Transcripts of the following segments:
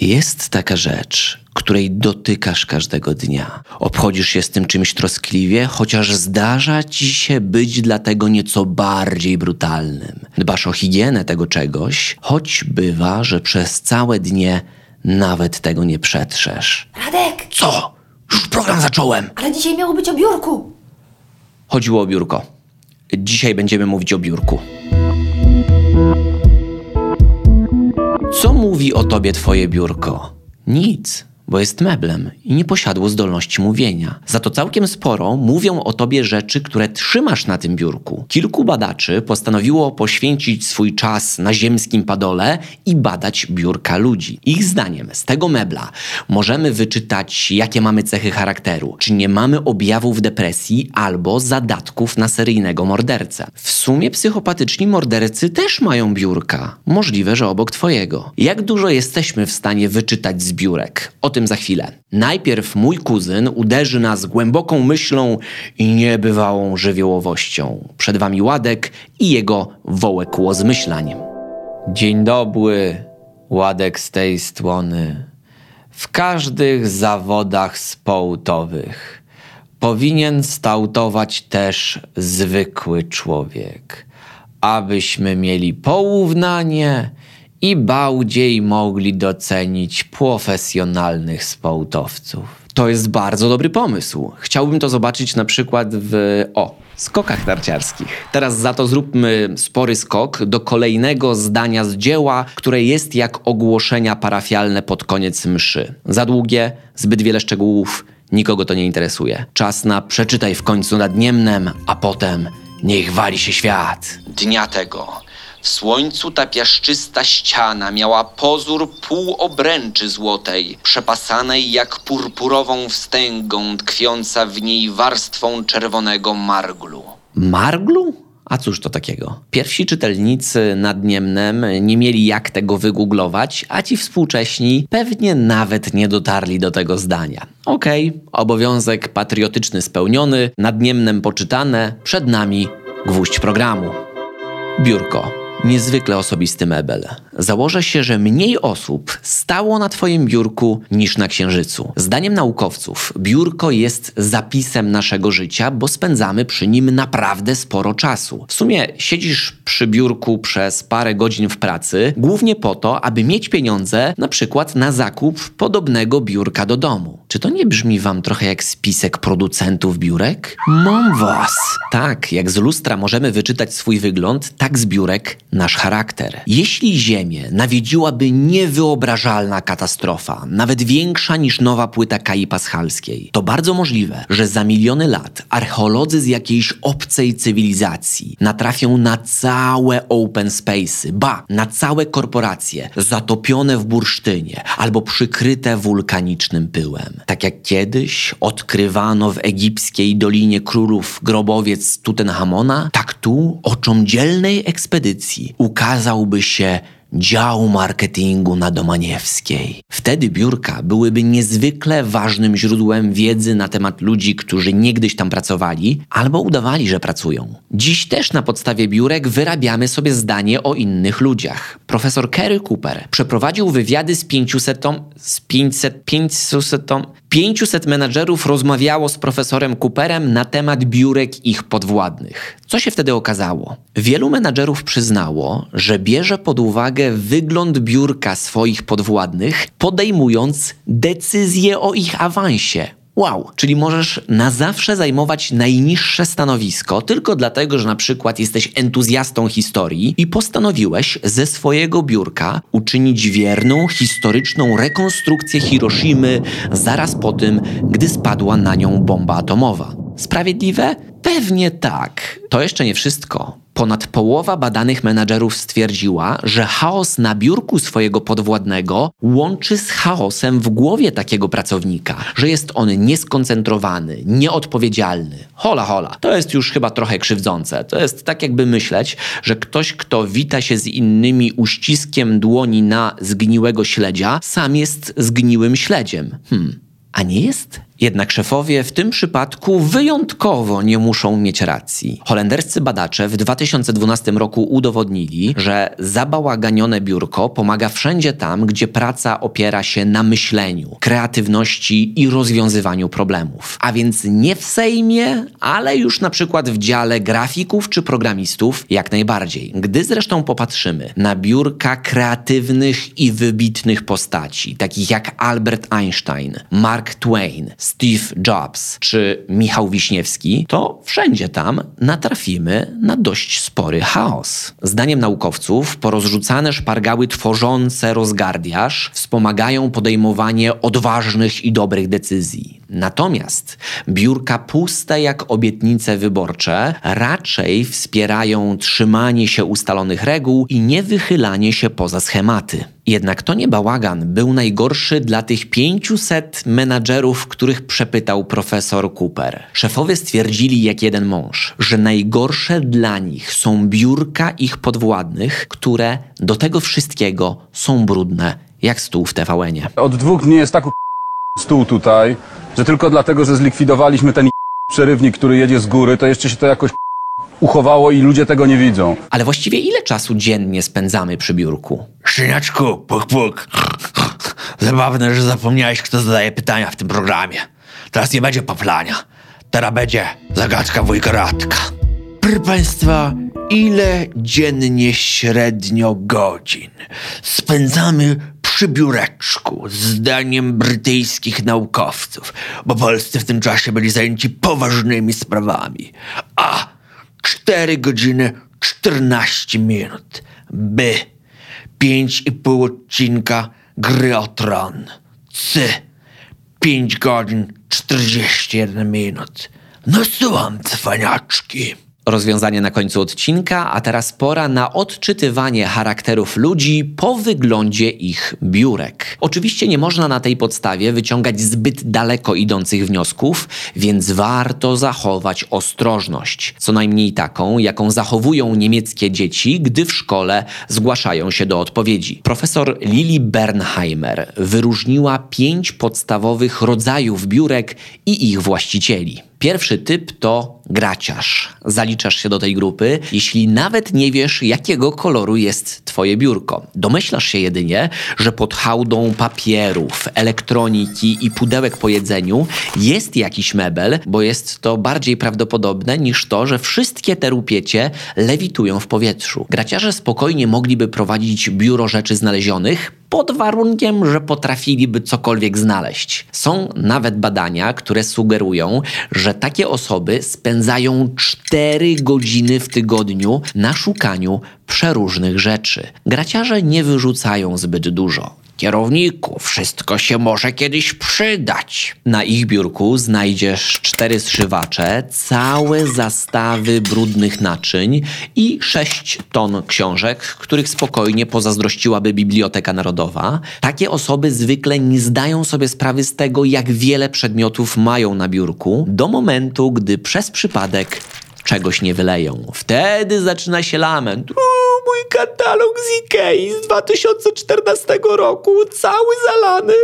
Jest taka rzecz, której dotykasz każdego dnia. Obchodzisz się z tym czymś troskliwie, chociaż zdarza ci się być dlatego nieco bardziej brutalnym. Dbasz o higienę tego czegoś, choć bywa, że przez całe dnie nawet tego nie przetrzesz. Radek, Co? Już program zacząłem. ale dzisiaj miało być o biurku. Chodziło o biurko. Dzisiaj będziemy mówić o biurku. Co mówi o tobie twoje biurko? Nic, bo jest meblem i nie posiadło zdolności mówienia. Za to całkiem sporo mówią o tobie rzeczy, które trzymasz na tym biurku. Kilku badaczy postanowiło poświęcić swój czas na ziemskim padole i badać biurka ludzi. Ich zdaniem z tego mebla możemy wyczytać, jakie mamy cechy charakteru, czy nie mamy objawów depresji albo zadatków na seryjnego mordercę. W sumie psychopatyczni mordercy też mają biurka. Możliwe, że obok twojego. Jak dużo jesteśmy w stanie wyczytać z biurek? O tym za chwilę. Najpierw mój kuzyn uderzy nas głęboką myślą i niebywałą żywiołowością. Przed wami Ładek i jego wołekło zmyślań. Dzień dobry, Ładek z tej strony. W każdych zawodach sportowych powinien stautować też zwykły człowiek, abyśmy mieli porównanie i bardziej mogli docenić profesjonalnych sportowców. To jest bardzo dobry pomysł. Chciałbym to zobaczyć na przykład w o, skokach narciarskich. Teraz za to zróbmy spory skok do kolejnego zdania z dzieła, które jest jak ogłoszenia parafialne pod koniec mszy. Za długie, zbyt wiele szczegółów, nikogo to nie interesuje. Czas na przeczytaj w końcu nad Niemnem, a potem niech wali się świat. Dnia tego w słońcu ta piaszczysta ściana miała pozór półobręczy złotej, przepasanej jak purpurową wstęgą, tkwiąca w niej warstwą czerwonego marglu. Marglu? A cóż to takiego? Pierwsi czytelnicy nad Niemnem nie mieli jak tego wygooglować, a ci współcześni pewnie nawet nie dotarli do tego zdania. Okej, obowiązek patriotyczny spełniony, nad Niemnem poczytane, przed nami gwóźdź programu. Biurko. Niezwykle osobisty mebel. Założę się, że mniej osób stało na Twoim biurku niż na Księżycu. Zdaniem naukowców, biurko jest zapisem naszego życia, bo spędzamy przy nim naprawdę sporo czasu. W sumie siedzisz przy biurku przez parę godzin w pracy, głównie po to, aby mieć pieniądze na przykład na zakup podobnego biurka do domu. Czy to nie brzmi Wam trochę jak spisek producentów biurek? Mam was! Tak, jak z lustra możemy wyczytać swój wygląd, tak z biurek nasz charakter. Jeśli Ziemię nawiedziłaby niewyobrażalna katastrofa, nawet większa niż nowa płyta Kai Paschalskiej, to bardzo możliwe, że za miliony lat archeolodzy z jakiejś obcej cywilizacji natrafią na całe open space'y, ba, na całe korporacje zatopione w bursztynie albo przykryte wulkanicznym pyłem. Tak jak kiedyś odkrywano w egipskiej Dolinie Królów grobowiec Tutenchamona, tak tu oczom dzielnej ekspedycji ukazałby się dział marketingu na Domaniewskiej. Wtedy biurka byłyby niezwykle ważnym źródłem wiedzy na temat ludzi, którzy niegdyś tam pracowali albo udawali, że pracują. Dziś też na podstawie biurek wyrabiamy sobie zdanie o innych ludziach. Profesor Kerry Cooper przeprowadził wywiady z 500, z 500, 500, 500 menadżerów rozmawiało z profesorem Cooperem na temat biurek ich podwładnych. Co się wtedy okazało? Wielu menadżerów przyznało, że bierze pod uwagę wygląd biurka swoich podwładnych, podejmując decyzję o ich awansie. Wow, czyli możesz na zawsze zajmować najniższe stanowisko tylko dlatego, że na przykład jesteś entuzjastą historii i postanowiłeś ze swojego biurka uczynić wierną, historyczną rekonstrukcję Hiroshimy zaraz po tym, gdy spadła na nią bomba atomowa. Sprawiedliwe? Pewnie tak. To jeszcze nie wszystko. Ponad połowa badanych menadżerów stwierdziła, że chaos na biurku swojego podwładnego łączy z chaosem w głowie takiego pracownika, że jest on nieskoncentrowany, nieodpowiedzialny. Hola, hola. To jest już chyba trochę krzywdzące. To jest tak, jakby myśleć, że ktoś, kto wita się z innymi uściskiem dłoni na zgniłego śledzia, sam jest zgniłym śledziem. Hmm. A nie jest Jednak szefowie w tym przypadku wyjątkowo nie muszą mieć racji. Holenderscy badacze w 2012 roku udowodnili, że zabałaganione biurko pomaga wszędzie tam, gdzie praca opiera się na myśleniu, kreatywności i rozwiązywaniu problemów. A więc nie w Sejmie, ale już na przykład w dziale grafików czy programistów jak najbardziej. Gdy zresztą popatrzymy na biurka kreatywnych i wybitnych postaci, takich jak Albert Einstein, Mark Twain, Steve Jobs czy Michał Wiśniewski, to wszędzie tam natrafimy na dość spory chaos. Zdaniem naukowców, porozrzucane szpargały tworzące rozgardiaż wspomagają podejmowanie odważnych i dobrych decyzji. Natomiast biurka puste jak obietnice wyborcze raczej wspierają trzymanie się ustalonych reguł i niewychylanie się poza schematy. Jednak to nie bałagan był najgorszy dla tych 500 menadżerów, których przepytał profesor Cooper. Szefowie stwierdzili jak jeden mąż, że najgorsze dla nich są biurka ich podwładnych, które do tego wszystkiego są brudne, jak stół w TVN-ie. Od dwóch dni jest tak stół tutaj, że tylko dlatego, że zlikwidowaliśmy ten przerywnik, który jedzie z góry, to jeszcze się to jakoś uchowało i ludzie tego nie widzą. Ale właściwie ile czasu dziennie spędzamy przy biurku? Szyniaczku, puk puk. Zabawne, że zapomniałeś, kto zadaje pytania w tym programie. Teraz nie będzie poplania. Teraz będzie zagadka wujka Radka. Proszę Państwa, ile dziennie średnio godzin spędzamy przy biureczku, zdaniem brytyjskich naukowców, bo polscy w tym czasie byli zajęci poważnymi sprawami. A. 4 godziny 14 minut. B. 5,5 odcinka Gry o Tron. C. 5 godzin 41 minut. No słucham, cwaniaczki. Rozwiązanie na końcu odcinka, a teraz pora na odczytywanie charakterów ludzi po wyglądzie ich biurek. Oczywiście nie można na tej podstawie wyciągać zbyt daleko idących wniosków, więc warto zachować ostrożność. Co najmniej taką, jaką zachowują niemieckie dzieci, gdy w szkole zgłaszają się do odpowiedzi. Profesor Lili Bernheimer wyróżniła pięć podstawowych rodzajów biurek i ich właścicieli. Pierwszy typ to graciarz. Zaliczasz się do tej grupy, jeśli nawet nie wiesz, jakiego koloru jest twoje biurko. Domyślasz się jedynie, że pod hałdą papierów, elektroniki i pudełek po jedzeniu jest jakiś mebel, bo jest to bardziej prawdopodobne niż to, że wszystkie te rupiecie lewitują w powietrzu. Graciarze spokojnie mogliby prowadzić biuro rzeczy znalezionych, pod warunkiem, że potrafiliby cokolwiek znaleźć. Są nawet badania, które sugerują, że takie osoby spędzają 4 godziny w tygodniu na szukaniu przeróżnych rzeczy. Graciarze nie wyrzucają zbyt dużo. Kierowniku, wszystko się może kiedyś przydać. Na ich biurku znajdziesz cztery zszywacze, całe zastawy brudnych naczyń i sześć ton książek, których spokojnie pozazdrościłaby Biblioteka Narodowa. Takie osoby zwykle nie zdają sobie sprawy z tego, jak wiele przedmiotów mają na biurku, do momentu, gdy przez przypadek czegoś nie wyleją. Wtedy zaczyna się lament. O, mój katalog z Ikei z 2014 roku, cały zalany,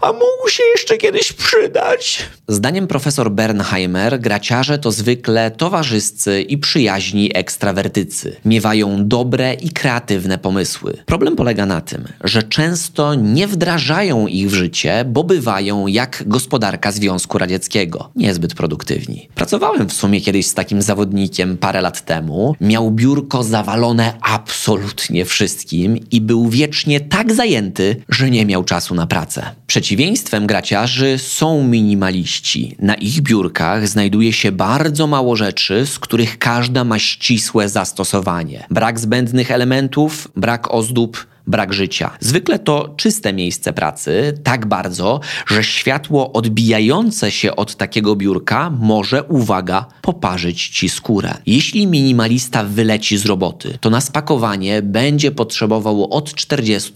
a mógł się jeszcze kiedyś przydać. Zdaniem profesor Bernheimer, graciarze to zwykle towarzyscy i przyjaźni ekstrawertycy. Miewają dobre i kreatywne pomysły. Problem polega na tym, że często nie wdrażają ich w życie, bo bywają jak gospodarka Związku Radzieckiego. Niezbyt produktywni. Pracowałem w sumie kiedyś z takim zawodnikiem parę lat temu. Miał biurko zawalone absolutnie wszystkim i był wiecznie tak zajęty, że nie miał czasu na pracę. Przeciwieństwem graciarzy są minimaliści. Na ich biurkach znajduje się bardzo mało rzeczy, z których każda ma ścisłe zastosowanie. Brak zbędnych elementów, brak ozdób, brak życia. Zwykle to czyste miejsce pracy, tak bardzo, że światło odbijające się od takiego biurka może, uwaga, poparzyć ci skórę. Jeśli minimalista wyleci z roboty, to na spakowanie będzie potrzebował od 40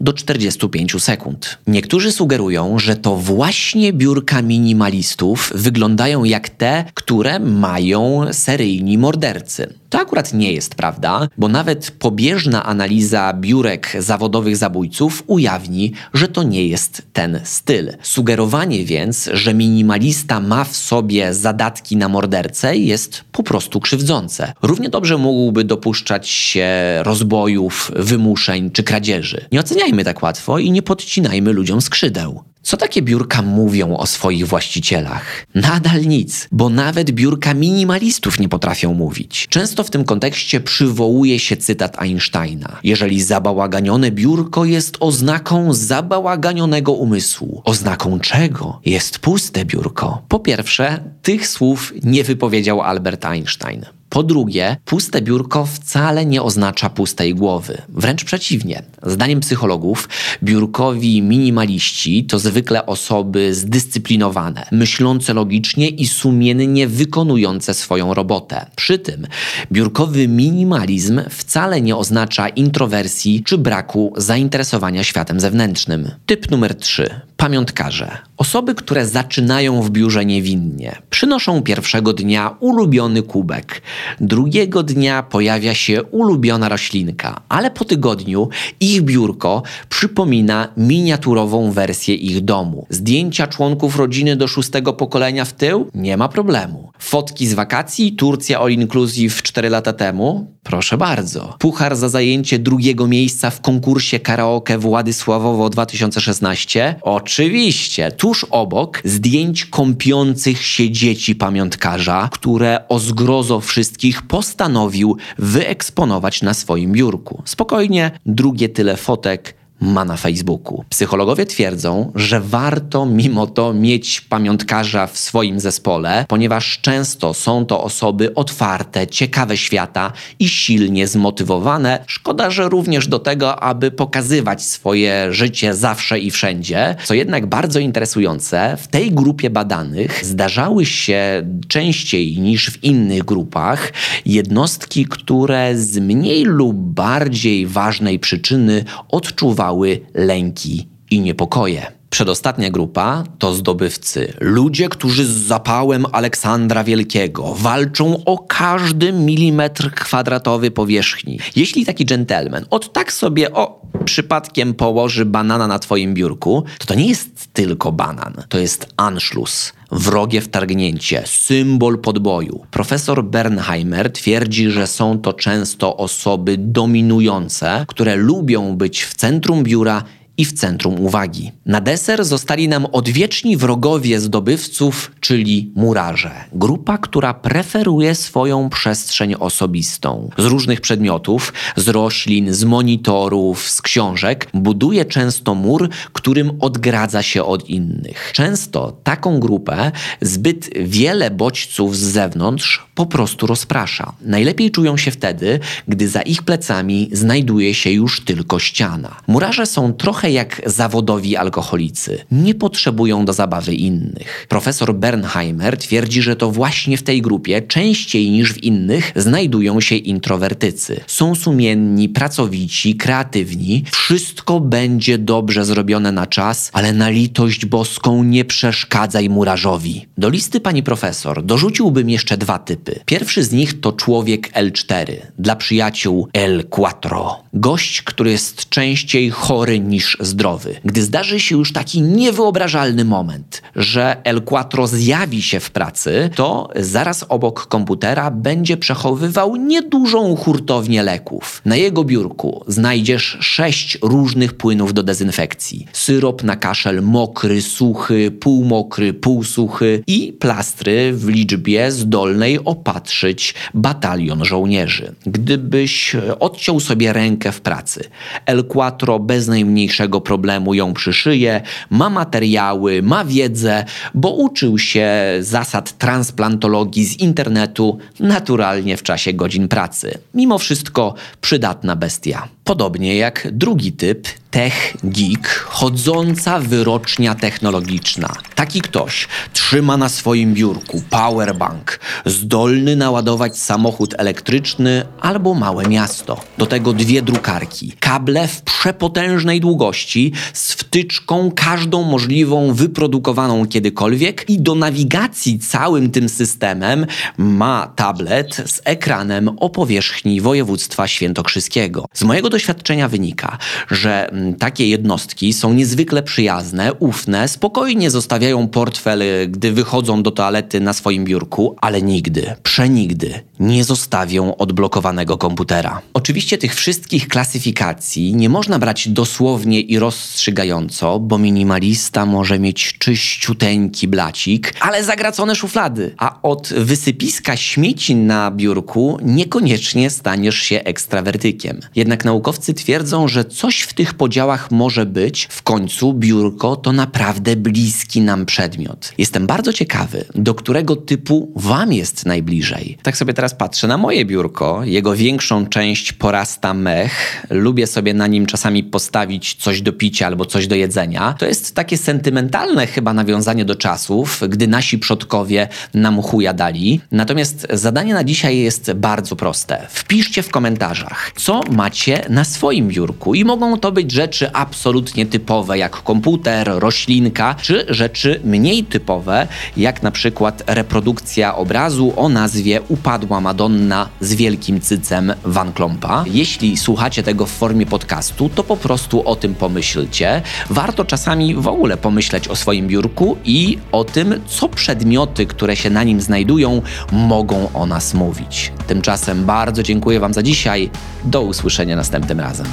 do 45 sekund. Niektórzy sugerują, że to właśnie biurka minimalistów wyglądają jak te, które mają seryjni mordercy. To akurat nie jest prawda, bo nawet pobieżna analiza biurek zawodowych zabójców ujawni, że to nie jest ten styl. Sugerowanie więc, że minimalista ma w sobie zadatki na mordercę jest po prostu krzywdzące. Równie dobrze mógłby dopuszczać się rozbojów, wymuszeń czy kradzieży. Nie oceniajmy tak łatwo i nie podcinajmy ludziom skrzydeł. Co takie biurka mówią o swoich właścicielach? Nadal nic, bo nawet biurka minimalistów nie potrafią mówić. Często w tym kontekście przywołuje się cytat Einsteina. Jeżeli zabałaganione biurko jest oznaką zabałaganionego umysłu, oznaką czego jest puste biurko? Po pierwsze, tych słów nie wypowiedział Albert Einstein. Po drugie, puste biurko wcale nie oznacza pustej głowy. Wręcz przeciwnie. Zdaniem psychologów, biurkowi minimaliści to zwykle osoby zdyscyplinowane, myślące logicznie i sumiennie wykonujące swoją robotę. Przy tym, biurkowy minimalizm wcale nie oznacza introwersji czy braku zainteresowania światem zewnętrznym. Typ numer 3. Pamiątkarze. Osoby, które zaczynają w biurze niewinnie. Przynoszą pierwszego dnia ulubiony kubek. Drugiego dnia pojawia się ulubiona roślinka, ale po tygodniu ich biurko przypomina miniaturową wersję ich domu. Zdjęcia członków rodziny do szóstego pokolenia w tył? Nie ma problemu. Fotki z wakacji, Turcja All Inclusive 4 lata temu? Proszę bardzo. Puchar za zajęcie drugiego miejsca w konkursie karaoke Władysławowo 2016? Oczywiście. Tuż obok zdjęć kąpiących się dzieci pamiątkarza, które o zgrozo wszystkich postanowił wyeksponować na swoim biurku. Spokojnie, drugie tyle fotek ma na Facebooku. Psychologowie twierdzą, że warto mimo to mieć pamiątkarza w swoim zespole, ponieważ często są to osoby otwarte, ciekawe świata i silnie zmotywowane. Szkoda, że również do tego, aby pokazywać swoje życie zawsze i wszędzie. Co jednak bardzo interesujące, w tej grupie badanych zdarzały się częściej niż w innych grupach jednostki, które z mniej lub bardziej ważnej przyczyny odczuwały lęki i niepokoje. Przedostatnia grupa to zdobywcy. Ludzie, którzy z zapałem Aleksandra Wielkiego walczą o każdy milimetr kwadratowy powierzchni. Jeśli taki dżentelmen od tak sobie o przypadkiem położy banana na twoim biurku, to to nie jest tylko banan, to jest Anschluss wrogie wtargnięcie, symbol podboju. Profesor Bernheimer twierdzi, że są to często osoby dominujące, które lubią być w centrum biura i w centrum uwagi. Na deser zostali nam odwieczni wrogowie zdobywców, czyli murarze. Grupa, która preferuje swoją przestrzeń osobistą. Z różnych przedmiotów, z roślin, z monitorów, z książek, buduje często mur, którym odgradza się od innych. Często taką grupę zbyt wiele bodźców z zewnątrz po prostu rozprasza. Najlepiej czują się wtedy, gdy za ich plecami znajduje się już tylko ściana. Murarze są trochę jak zawodowi alkoholicy. Nie potrzebują do zabawy innych. Profesor Bernheimer twierdzi, że to właśnie w tej grupie, częściej niż w innych, znajdują się introwertycy. Są sumienni, pracowici, kreatywni. Wszystko będzie dobrze zrobione na czas, ale na litość boską nie przeszkadzaj murarzowi. Do listy pani profesor dorzuciłbym jeszcze dwa typy. Pierwszy z nich to człowiek L4, dla przyjaciół L4. Gość, który jest częściej chory niż zdrowy. Gdy zdarzy się już taki niewyobrażalny moment, że El Quattro zjawi się w pracy, to zaraz obok komputera będzie przechowywał niedużą hurtownię leków. Na jego biurku znajdziesz sześć różnych płynów do dezynfekcji. Syrop na kaszel mokry, suchy, półmokry, półsuchy i plastry w liczbie zdolnej opatrzyć batalion żołnierzy. Gdybyś odciął sobie rękę w pracy, El Quattro bez najmniejszego problemu ją przyszyje, ma materiały, ma wiedzę, bo uczył się zasad transplantologii z internetu naturalnie w czasie godzin pracy. Mimo wszystko przydatna bestia. Podobnie jak drugi typ, Tech Geek, chodząca wyrocznia technologiczna. Taki ktoś trzyma na swoim biurku powerbank, zdolny naładować samochód elektryczny albo małe miasto. Do tego dwie drukarki, kable w przepotężnej długości z wtyczką każdą możliwą wyprodukowaną kiedykolwiek i do nawigacji całym tym systemem ma tablet z ekranem o powierzchni województwa świętokrzyskiego. Z mojego doświadczenia wynika, że takie jednostki są niezwykle przyjazne, ufne, spokojnie zostawiają portfel, gdy wychodzą do toalety na swoim biurku, ale nigdy, przenigdy nie zostawią odblokowanego komputera. Oczywiście tych wszystkich klasyfikacji nie można brać dosłownie i rozstrzygająco, bo minimalista może mieć czyściuteńki blacik, ale zagracone szuflady, a od wysypiska śmieci na biurku niekoniecznie staniesz się ekstrawertykiem. Jednak naukowcy twierdzą, że coś w tych podziałach może być. W końcu biurko to naprawdę bliski nam przedmiot. Jestem bardzo ciekawy, do którego typu Wam jest najbliżej. Tak sobie teraz patrzę na moje biurko. Jego większą część porasta mech. Lubię sobie na nim czasami postawić coś do picia albo coś do jedzenia. To jest takie sentymentalne chyba nawiązanie do czasów, gdy nasi przodkowie nam chuja dali. Natomiast zadanie na dzisiaj jest bardzo proste. Wpiszcie w komentarzach, co macie na swoim biurku i mogą to być rzeczy absolutnie typowe, jak komputer, roślinka, czy rzeczy mniej typowe, jak na przykład reprodukcja obrazu o nazwie Upadła Madonna z wielkim cycem Van Klompa. Jeśli słuchacie tego w formie podcastu, to po prostu o tym pomyślcie. Warto czasami w ogóle pomyśleć o swoim biurku i o tym, co przedmioty, które się na nim znajdują, mogą o nas mówić. Tymczasem bardzo dziękuję Wam za dzisiaj. Do usłyszenia następnym razem.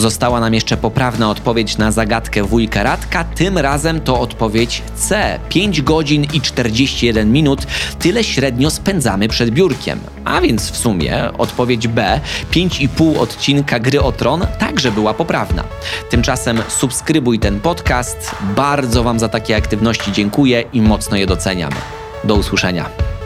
Została nam jeszcze poprawna odpowiedź na zagadkę wujka Radka. Tym razem to odpowiedź C. 5 godzin i 41 minut. Tyle średnio spędzamy przed biurkiem. A więc w sumie odpowiedź B. 5,5 odcinka Gry o Tron także była poprawna. Tymczasem subskrybuj ten podcast. Bardzo Wam za takie aktywności dziękuję i mocno je doceniam. Do usłyszenia.